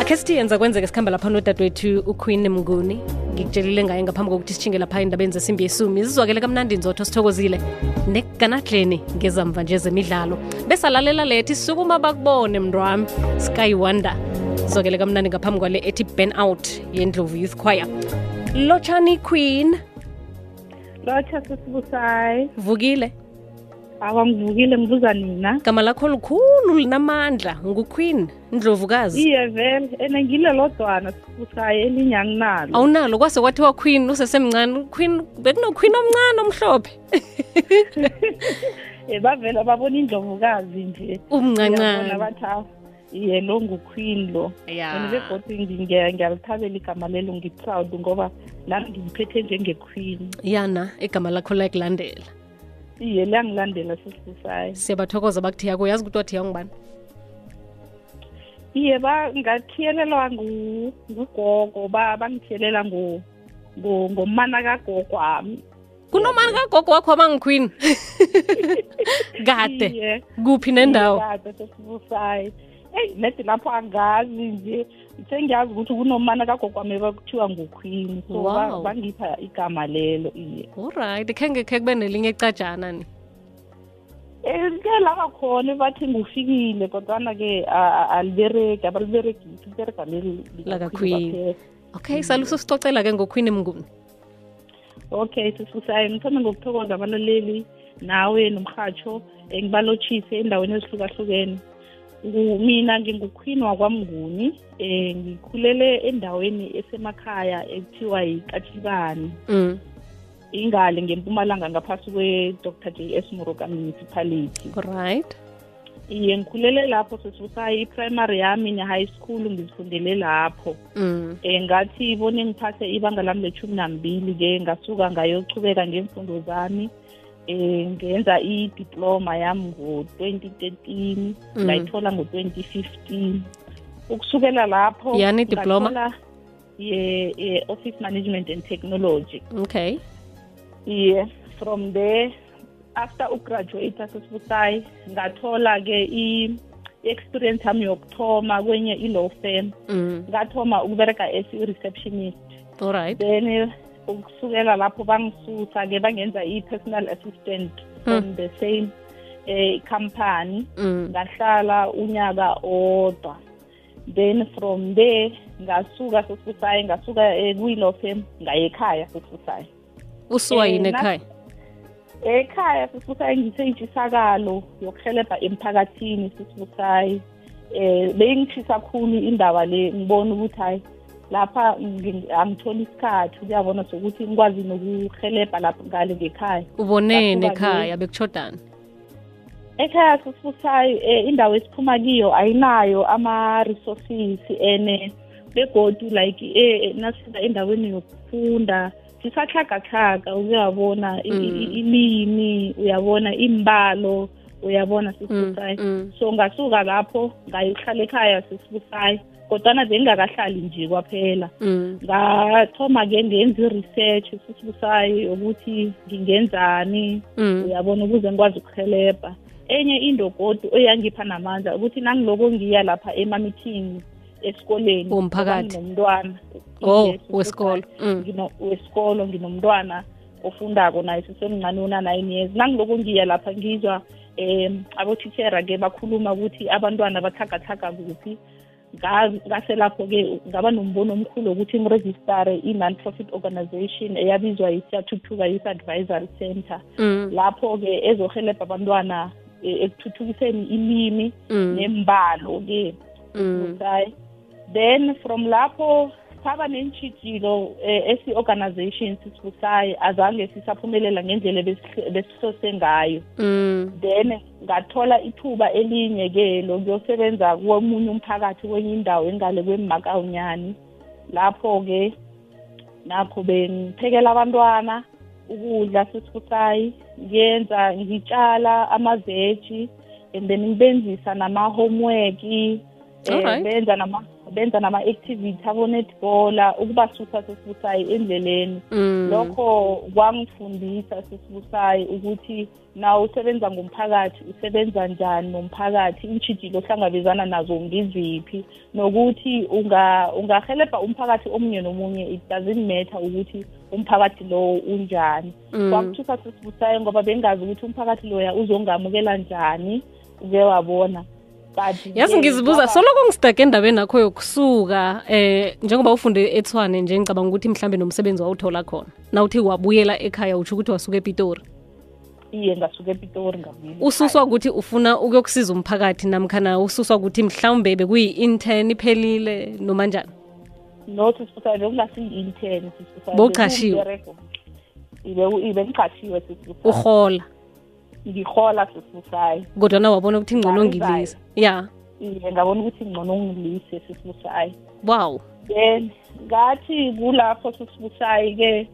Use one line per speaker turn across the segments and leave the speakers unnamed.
akhe sithiyenza kwenzeka sikhamba lapha nodadewethu uqueen mnguni. Ngikutshelile ngaye ngaphambi kokuthi sitshinge lapha endabeni zesimbi yesumi. Zizwakele kamnandi nzotho sithokozile. Nekuganadleni ngezamva nje zemidlalo. Besalalela lethi sukuma bakubone mntwami sky wonder. Zizwakele kamnandi ngaphambi kwale ethi burn out yendlovu youth choir. Lotshani queen.
Lotsha sisibusayi
vukile
awa ngivukile ngibuza nina.
Gama lakho lukhulu linamandla nguqueen ndlovukazi.
Iye vele. Ene ngile lodwana sisibusayi elinye anginalo.
Awunalo kwase kwathiwa queen usesemncane. Queen bekunoqueen omncane omhlophe.
E bavele babona indlovukazi nje.
Umncancane
"Ah, iye lo nguqueen lo. And ngiyalithabela igama lelo ngi-proud ngoba nami ngiphethe njenge-queen.
Yana igama lakho layakulandela
iye liyangilandela sisibusayo
siyabathokoza bakuthiyako uyazi ukuthi wathiya ngubani
iye bangathiyelelwa ngugogo bangithelela ngomana kagogo wami.
Kunomani kagogo wakho abangikhwini kade kuphi nendawo?
Sesibusayo eyi nedi lapho angazi nje. Sengiyazi ukuthi kunomana kagogo wami bakuthiwa nguqueen. So
Wow.
bangipha igama lelo iye.
Olright khe ngekhe kube nelinye ecajana ni?
Um ke laba khona bathi ngufikile kodwana-ke alibereki abaliberegisi liberega leli
Laka-Queen. okay saluso sicocela ke ngoqueen mnguni.
Okay sisibusayi ngithome ngokuthokoza abalaleli nawe nomrhatsho um ngibalotshise endaweni ezihlukahlukene mina nginguqueen wakwamnguni um ngikhulele endaweni esemakhaya ekuthiwa yikatshibani
mm.
ingale ngempumalanga ngaphasi kwe-dr j s moroka municipality.
Alright
iye ngikhulele lapho sesibusayi i-primary yami ne-high school ngizifundele lapho. Um ngathi bone ngiphathe ibanga lami lethumi nambili-ke ngasuka ngayochubeka ngemfundo zami. Um ngenza i-diploma yami ngo-twenty thirteen
Mm.
ngayithola ngo-twenty fifteen ukusukela lapho
Yani i-diploma?
ngathola ye, ye office management and technology
okay
iye from there after ugraduate sesibusayi ngathola-ke i-experience yami yokuthoma kwenye i-law firm
mm.
ngathoma ukubereka as i-receptionist
alright
then ukusukela lapho bangisusa-ke bangenza i-personal assistant from the same eh, company.
Mm.
ngahlala unyaka odwa then from there ngasuka sesibusayi ngasuka eh, firm ngaye ekhaya sesibusayi
usuwa
Eh,
yini ekhaya?
Ekhaya sisibusayi ngiseyintshisakalo yokuhelebha emphakathini sisibusayi eh bengitshisa kakhulu indaba le ngibona ukuthi hayi lapha ngi- angitholi isikhathi kuyabona sokuthi ngikwazi nokuhelebha lapha ngale ngekhaya
ubonene ekhaya bekuchodana
ekhaya sisibusayi um indawo esiphuma kiyo ayinayo ama-resources ene begodu like eh, nasifika endaweni yokufunda sisahlagahlaga uyabona
Mm.
ilimi uyabona imbalo uyabona sisibusayi
mm.
so ngasuka lapho ngayokuhlala ekhaya sisibusayi kodwana bengingakahlali nje kwaphela
mm.
ngathoma-ke ngenza i-research sisibusayi ukuthi ngingenzani
mm.
uyabona ukuze ngikwazi ukuhelebha enye into godu eyangipha namandla ukuthi nangiloko ngiya lapha ema-meeting esikoleni
Womphakathi.
ngoba nginomntwana
oh
Yes,
wesikolo mm.
wesikolo nginomntwana ofundako naye sisemncane una-nine years nangiloko ngiya lapha ngizwa um abothishera-ke bakhuluma ukuthi abantwana bathagathaka kuphi Nga- ngase lapho-ke ngaba nombono omkhulu wokuthi ngirejistare i-non-profit organization eyabizwa yisiyathuthuka youth advisory center
mm.
lapho-ke ezohelebha abantwana eh, ekuthuthukiseni ilimi
mm.
nembalo-ke
mm.
busayi then from lapho saba neentshijilo eh, esi-organization sisibusayi azange sisaphumelela ngendlela ebesihle- besihlose ngayo
mm.
then ngathola ithuba elinye-ke lokuyosebenza komunye umphakathi kwenye indawo engale kwemakawunyani lapho-ke nakho bengiphekela abantwana ukudla sesibusayi ngiyenza ngitshala amaveji and then ngibenzisa nama-homework eh,
Alright.
benza nama benza nama-activity abo-netbola ukubasusa sesibusayi endleleni
Mm.
lokho kwangifundisa sesibusayi ukuthi nawe usebenza ngomphakathi usebenza njani nomphakathi iintshijilo ohlangabezana nazo ngiziphi nokuthi unga ungahelebha umphakathi omunye nomunye it doesn't matter ukuthi umphakathi lowo unjani
Mm.
kwakuthusa sesibusayo ngoba bengazi ukuthi umphakathi loya uzongamukela njani uke wabona kanti
yazi ngizibuza soloko ngisidake endabeni nakho yokusuka eh njengoba ufunde ethwane nje ngicabanga ukuthi mhlambe nomsebenzi wawuthola khona nawuthi wabuyela ekhaya utsho ukuthi wasuka epitori
iye ngasuka epitori ngabuyela
ususwa ukuthi ufuna ukuyokusiza umphakathi namkhana ususwa ukuthi mhlawumbe bekuyi-intern iphelile noma njani
no bekungasiyi-intern sisibusayo
Bowuqashiwe?
Ibe- ngiqashiwe sisibusayo
uhola
ngihola sisibusayo
kodwana wabona ukuthi ngcono ngilise ya.
Iye ngabona ukuthi ngcono ngilise sisibusayo
wow.
Then ngathi kulapho sisibusayi-ke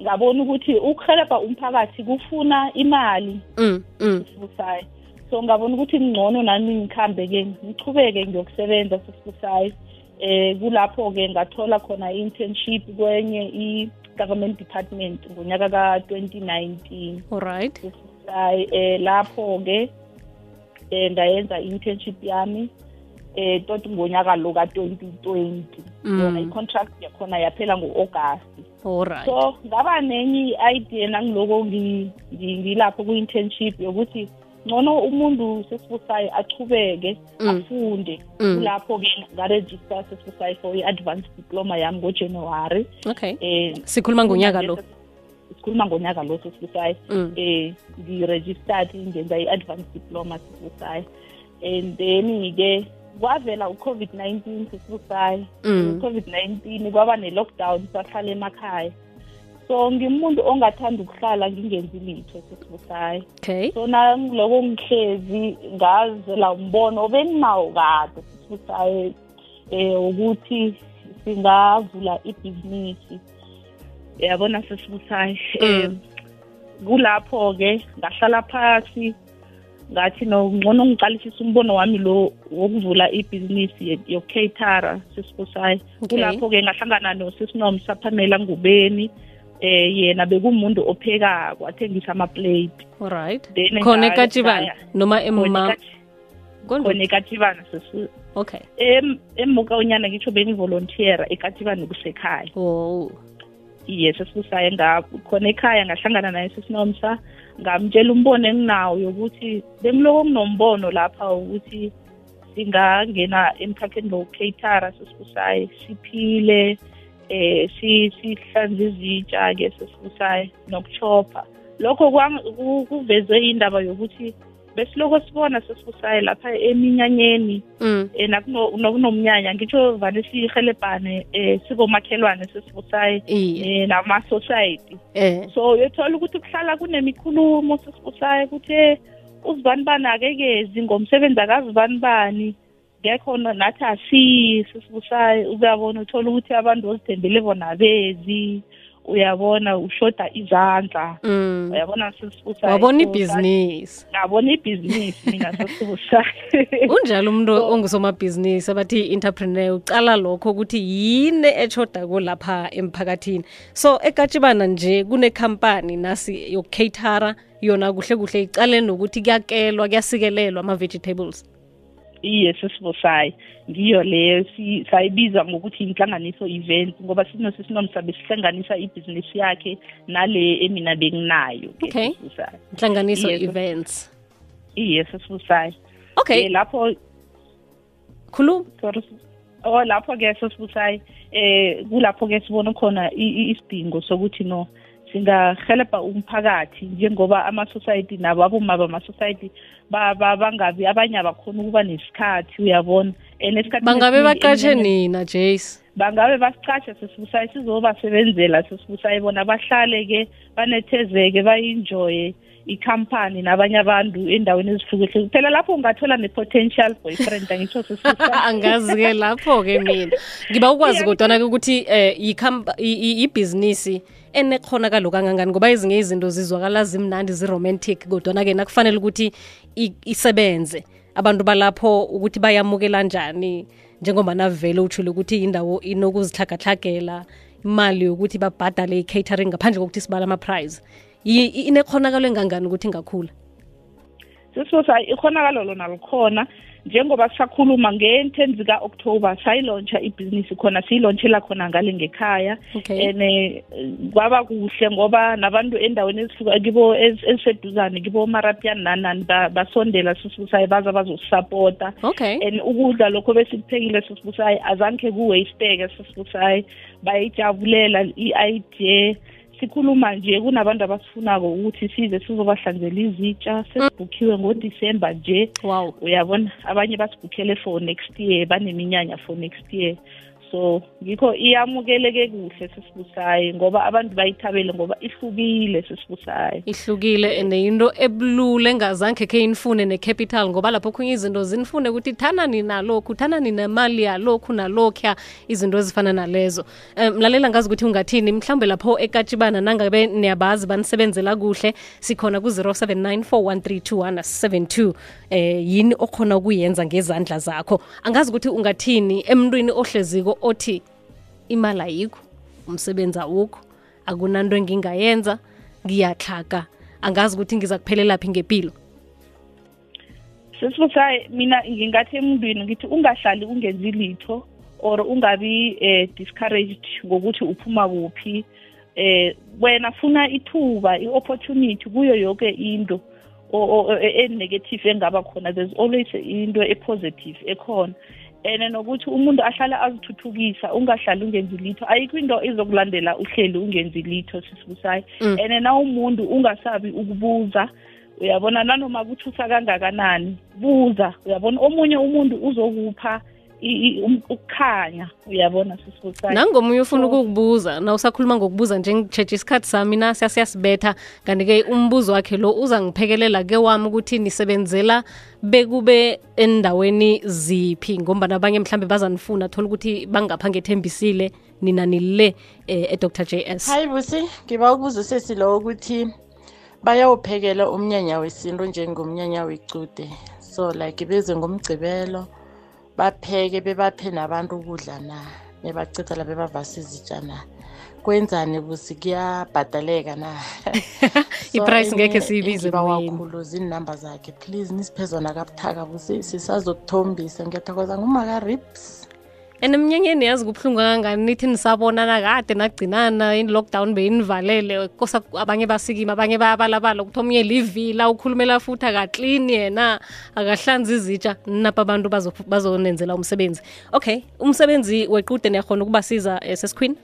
ngabona ukuthi ukuhelebha umphakathi kufuna imali
mm, mm.
sisibusayi so ngabona ukuthi ngcono nami ngikhambe-ke ngichubeke ngiyokusebenza sisibusayi eh kulapho-ke ngathola khona i-internship kwenye i-government department ngonyaka ka-2019
alright
sisibusayi eh lapho-ke eh ngayenza i-internship yami eh toti ngonyaka lo ka-2020
Mm.
yona i-contract yakhona yaphela ngo-august.
Alright.
So ngaba nenye i-idea nangiloko ngi- ngi- ngilapho ku-internship yokuthi ngcono umuntu sesibusayi achubeke
Mm.
afunde.
Mm.
kulapho-ke ngaregister sesibusayi for i-advanced diploma yami ngojanuwari.
Okay.
Um
sikhuluma ngonyaka lo.
Sikhuluma ngonyaka lo sesibusayi
Mm.
eh ngi-registered ngenza i-advanced diploma sesibusayi and then-ke kwavela u-covid-19 sesibusayi
Mm.
u-covid-19 kwaba ne-lockdown sahlala emakhaya. So ngimuntu ongathanda ukuhlala ngingenzi litho sesibusayi
okay.
So nangiloko ngihlezi ngazela umbono obenginawo kade sesibusayi eh ukuthi singavula ibhizinisi. Yabona sesibusayi eh kulapho-ke ngahlala phasi ngathi nongcono ngiqalisisa umbono wami lo wokuvula ibhizinisi yokucatera sesibusayi
Okay.
kulapho-ke ngahlangana nosisinom saphamela ngubeni eh yena bekumuntu ophekako athengisa ama-plate. Then
khona ekatshibana noma
khona
konje
ekatibana sesu
okay.
Em emuka unyana ngitsho bengivolontiera ekatibani kusekhaya.
Oh.
Iye sesibusaye khona ekhaya ngahlangana naye sesinomsa ngamtshela umbono enginawo yokuthi bengiloko nginombono lapha ukuthi singangena emkhakheni lo-catera sesibusaye siphile eh si sihlanze izitsha ke sesibusaye nokuchopha lokho kwang- ku- kuveze indaba yokuthi besiloko sibona sesibusaye lapha eminyanyeni nakuno- nakunomnyanya. Ngitsho vane sihelebhane eh sikomakhelwane sesibusaye
iye.
eh nama-society. So uyothola ukuthi kuhlala kunemikhulumo sesibusaye ukuthi uzibani bani akekezi ngomsebenzi akazibani bani ngekho na- nathi asiyi sesibusaye uyabona uthola ukuthi abantu ozithembele bona abezi. Uyabona ushoda izandla.
Mm.
uyabona
wabona ibhizinisi.
Ngabona ibhizinisi mina
unjalo umuntu ongusomabhizinisi abathi i-entrepreneur ucala lokho ukuthi yini echoda kolapha emphakathini. So ekatshibana nje kunekhampani nasi yokukatara yona kuhle kuhle icale nokuthi kuyakelwa kuyasikelelwa ama-vegetables
iye sesibusayi ngiyo leyo sayibiza ngokuthi inhlanganiso event ngoba sinosisinomsabe sihlanganisa ibhizinisi yakhe nale emina benginayo
Okay.
sesibusayi
inhlanganiso
Yes.
events.
Iye sesibusayi
okay.
Lapho
khuluma.
Oh lapho ke sesibusayi eh kulapho ke sibona khona isidingo sokuthi no singahelebha umphakathi njengoba ama-society nabo aboma bama-society ba- ba- bangabi abanye abakhona ukuba nesikhathi uyabona? And esikhathini
bangabe
esiningi
baqatshe
eminyanyeni-
nina jace
bangabe basiqashe sesibusayi sizobasebenzela sesibusayi bona bahlale-ke banethezeke bayinjoye. Ikhampani nabanye abantu endaweni ezihlukehlukene phela lapho ungathola ne-potential boyfriend angitsho sesibusayi
angazi-ke lapho-ke mina. Ngiba ukwazi kodwana-ke ukuthi um yikhamba- i- i- ibhizinisi enekhonakalo kangangani? Ngoba ezinye izinto zizwakala zimnandi ziromantic kodwana-ke nakufanele ukuthi i- isebenze. Abantu balapho ukuthi bayamukela njani njengoba navele utshule ukuthi indawo inokuzihlagahlagela imali yokuthi babhadale i-catering ngaphandle kokuthi sibala ama-prize. I- i- inekhonakalo engangani ukuthi ingakhula?
Sesibusa ikhonakalo lona likhona. Njengoba sisakhuluma nge-10 zika-october sayilontsha ibhizinisi khona siyilontshela khona ngale ngekhaya.
Okay.
and eh, kwaba kuhle ngoba nabantu endaweni ezihluka kibo ez- eziseduzane kibo marapian nanani ba- basondela sisibusayi baza bazosisapota
okay.
And ukudla lokho besikuphekile sisibusayi azange kuwasteke sisibusayi bayijabulela i-idea. Sikhuluma nje kunabantu abasifunako ukuthi size sizobahlanzela izitsha sesibhukhiwe ngodisemba nje.
Wow.
Uyabona abanye basibhukhele for next year baneminyanya for next year. So ngikho iyamukeleke kuhle sesibusayi ngoba abantu bayithabele ngoba ihlukile sesibusayi.
Ihlukile neyinto ebulule engazange khe inifune ne-capital ngoba lapho khunye izinto zinifune ukuthi thanani nalokhu thanani nemali yalokhu nalokhuya izinto ezifana nalezo. Um mlalela ngazi ukuthi ungathini mhlawumbe lapho ekatshibana nangabe niyabazi banisebenzela kuhle sikhona ku-0794132172 eh yini okhona ukuyenza ngezandla zakho? Angazi ukuthi ungathini emntwini ohleziko othi imali ayikho umsebenzi awukho akunanto engingayenza ngiyaxhaga angazi ukuthi ngiza kuphelela phi ngempilo
sesibusayi mina ngingathi emntwini ngithi ungahlali ungenzi litho or ungabi eh, discouraged ngokuthi uphuma kuphi. Eh wena funa ithuba i-opportunity kuyo yonke into e- e-negative engaba khona there's always into e-positive ekhona. And nokuthi umuntu ahlale azithuthukisa ungahlali ungenzi litho. Ayikho into izokulandela uhleli ungenzi litho sisibusayi
Mm.
and na umuntu ungasabi ukubuza uyabona nanoma kuthusa kangakanani buza uyabona. Omunye umuntu uzokupha ukukhanya. Uyabona sisibusayi
nangomunye ufuna
So-
ukukubuza na usakhuluma ngokubuza nje ngitsheje isikhathi sami na siyasibetha. Kanti-ke umbuzo wakhe lo uzangiphekelela ke wami ukuthi nisebenzela bekube endaweni ziphi ngombana abanye mhlambe bazanifuna thola ukuthi bangapha ngethembisile nina nile eh, e-dr j s.
Hayi busi ngiba ukubuza usesi lo ukuthi bayawuphekela umnyanya wesintu njengomnyanya wecude so like beze ngomgcibelo. Bapheke bebaphe nabantu ukudla na? Bebacitha la bebavasa izitsha na kwenzani busi kuyabhadaleka na? So,
I-price ngekhe
enye
siyibize
engibawa
moyeni.
khulu zinamba zakhe. Please nisiphe zona kabuthaka busi sisazokuthombisa. Ngiyathokoza ngumaka-rips
and emnyanyeni yazi kubuhlungu kangangani? Nithi nisabonana kade nagcinana in-lockdown beyinivalele. Kosa abanye basikima abanye bayabalabala ukuthi omunye livila ukhulumela futhi akaklini yena akahlanzi izitsha. Napa abantu bazo- bazonenzela umsebenzi. Okay umsebenzi wequde niyakhona ukubasiza eh, sesikhwini?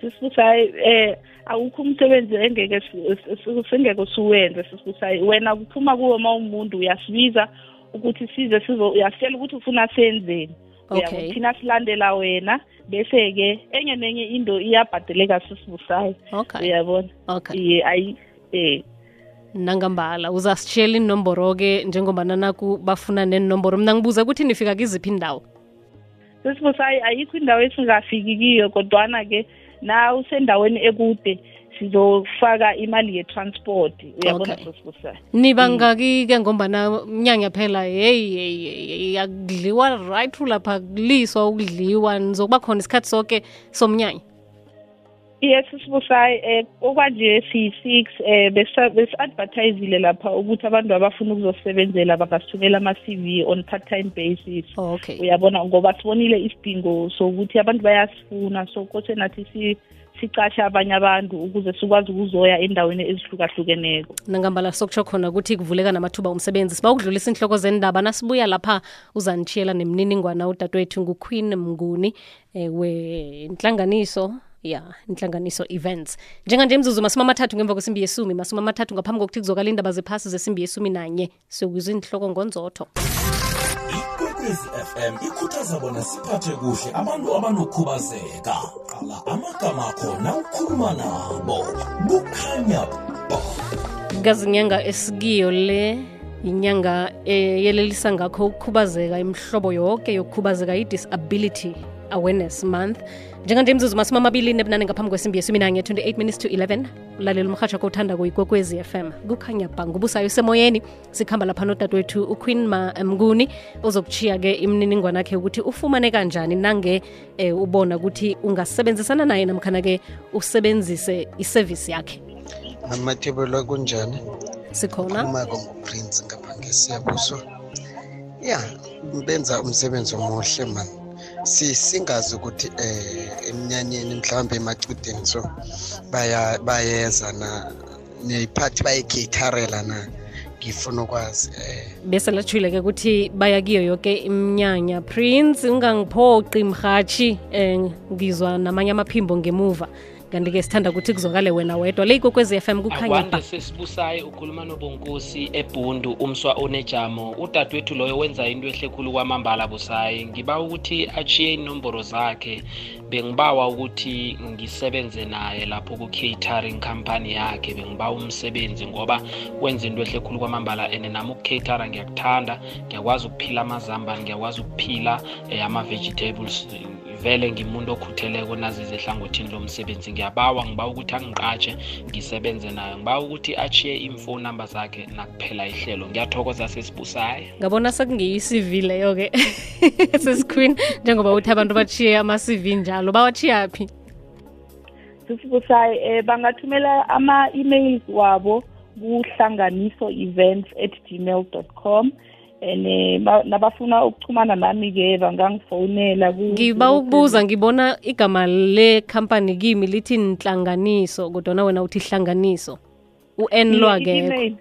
Sisibusayi eh awukho umsebenzi engeke si- si- singeke siwenze sisibusayi wena kuphuma kuwo ma umuntu uyasibiza ukuthi size uyasitshela ukuthi ufuna senzeni
Okay.
Thina silandela wena bese-ke enye nenye into iyabhadeleka sisibusayi
okay.
Uyabona?
Okay.
Ayi eh.
Nangambala uzasitshela inomboro-ke njengoba nanaku bafuna nenomboro mna ngibuza ukuthi nifika kiziphi indawo
sesibusayi ayikho indawo esingafiki kiyo kodwana-ke na usendaweni ekude sizofaka imali ye-transport. Uyabona
Okay.
sesibusayi
niba ngaki-ke ngombana mnyanya phela heyi, heyi akudliwa right lapha kuliswa ukudliwa nizokuba khona isikhathi soke somnyanya.
Iye sisibusayi um okwanje siyi-six um besi-advertisile lapha ukuthi abantu abafuna ukuzosebenzela bangasithumela ama-c v on part-time basis.
Oh, okay.
Uyabona ngoba sibonile isidingo sokuthi abantu bayasifuna so kose nathi sicashe abanye abantu ukuze sikwazi ukuzoya endaweni ezihlukahlukeneko.
Nangambala sokutsho khona ukuthi kuvuleka namathuba omsebenzi. Siba ukudlulisa inhloko zendaba nasibuya lapha uzanitshiyela nemniningwana udadewethu nguqueen mnguni eh, wenhlanganiso ya inhlanganiso events. Njenganje mzuzu masumi amathathu ngemva kwesimbi yesumi masumi amathathu ngaphambi kokuthi kuzokala indaba zephasi zesimbi yesumi nanye. Siyokuzwa inhloko ngonzotho
ikwekwezi fm ikhuthaza bona siphathe kuhle abantu abanokhubazeka. Qala amagama akho nawukhuluma nabo. Kukhanya ba.
Kazi inyanga esikiyo le inyanga eyelelisa ngakho ukukhubazeka imhlobo yonke yokukhubazeka i-disability awareness month. Njenganje imzuzu masumi amabili nebunane ngaphambi kwesimbi yesumi nanye 28 minutes to 11 ulalela umrhatsho wakho uthanda kuyikwekwezi FM kukhanya bha ngubusayo usemoyeni sikhamba lapha nodadewethu uqueen Ma- mnguni. Ozokuchiya-ke imininingwane akhe ukuthi ufumane kanjani nange eh, ubona ukuthi ungasebenzisana naye namkhana-ke usebenzise isevisi yakhe.
Amathebelwa kunjani?
Sikhona?
Umako nguprince ngapha ngesiyabuswa. Ya benza umsebenzi omuhle mani singazi ukuthi eh emnyanyeni mhlawumbe emacudeni so baya bayeza na nephathi bayikhitharela na ngifuna ukwazi eh.
Bese ukuthi baya kiyo yoke iminyanya. Prince ungangiphoqi mhatshi um ngizwa namanye amaphimbo ngemuva kanti-ke sithanda ukuthi kuzokale wena wedwa. Le ikwekwezi FM kukhanya
akwande
ba
sesibusayi ukhuluma nobonkosi ebhundu umswa onejamo. Udadewethu loyo wenza into ehle khulu kwamambala busayi. Ngiba ukuthi achiye inomboro zakhe bengibawa ukuthi ngisebenze naye lapho ku-catering company yakhe. Bengiba umsebenzi ngoba wenza into ehle khulu kwamambala and nami ukucatera ngiyakuthanda. Ngiyakwazi ukuphila amazambane ngiyakwazi ukuphila um ama-vegetables vele ngimuntu okhutheleko nazize ehlangothini lomsebenzi. Ngiyabawa ngiba ukuthi angiqatshe ngisebenze nayo ngiba ukuthi achiye imfoni number zakhe nakuphela ihlelo. Ngiyathokoza sesibusayo
ngabona sekungiyo i-cv leyo-ke sesiqueen njengoba uthi abantu bachiye ama-cv njalo. Bawachiya phi?
Sisibusayi eh bangathumela ama-emails wabo kuhlanganiso events at gmail com. And eh, ba- nabafuna ukuchumana nami-ke bangangifonela ku-
ngiba ukubuza ngibona igama le company kimi lithi nhlanganiso kodwana wena uthi hlanganiso u-n lo akekho.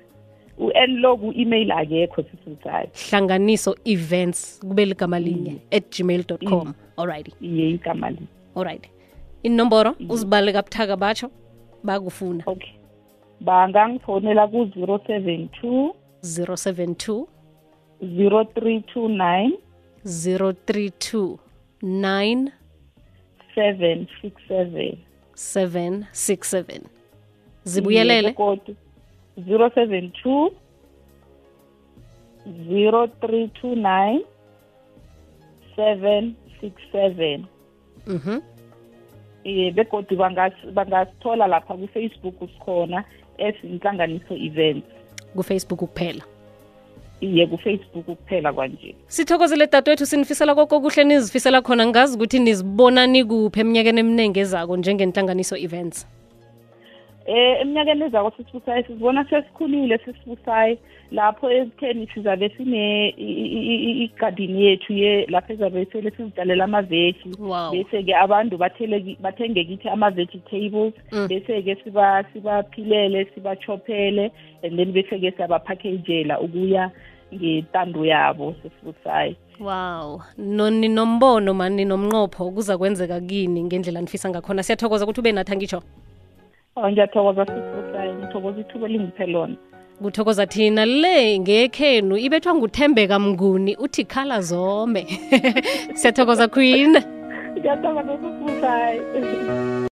u-n lo ku-email akekho sisibusayi
hlanganiso events kube ligama linye at gmail com. Alright
iye igama li
alright inomboro uzibale kabuthaka batsho bakufuna.
Okay. Bangangifonela ku-zero seven two
072
zero three two nine
032 9
seven. Six seven.
767 zibuyelele.
zero seven two zero three two nine seven six seven.
Mhm.
Eh begodu bangas- bangasithola lapha ku-facebook sikhona esinhlanganiso events.
Kufacebook kuphela.
Iye ku-facebook kuphela kwanje.
Sithokozele dadewethu sinifisela koko kuhle nizifisela khona. Ngazi ukuthi nizibona nikuphi eminyakeni eminingi ezako njengenhlanganiso events.
Eh eminyakeni ezako sisibusayi sizibona sesikhulile sisibusayi lapho ekutheni sizabe sine i- i- i- igadini yethu ye lapho ezabe sele sizidalela amaveji.
Wow.
bese-ke abantu bathele- bathenge kithi ama-vegetables
Mm.
bese-ke siba sibaphilele sibachophele and then bese-ke siyabaphakejela ukuya ngentando yabo sesibusayi
wow. No ninombono mani ninomnqopho kuza kwenzeka kini ngendlela nifisa ngakhona. Siyathokoza ukuthi ube nathi angitsho?
Oh ngiyathokoza hayi. Ngithokoza ithuba elingiphe lona.
Kuthokoza thina le ngekhenu ibethwa nguthembeka mnguni uthi khala zome. Siyathokoza queen.
Ngiyathokoza sisibusayi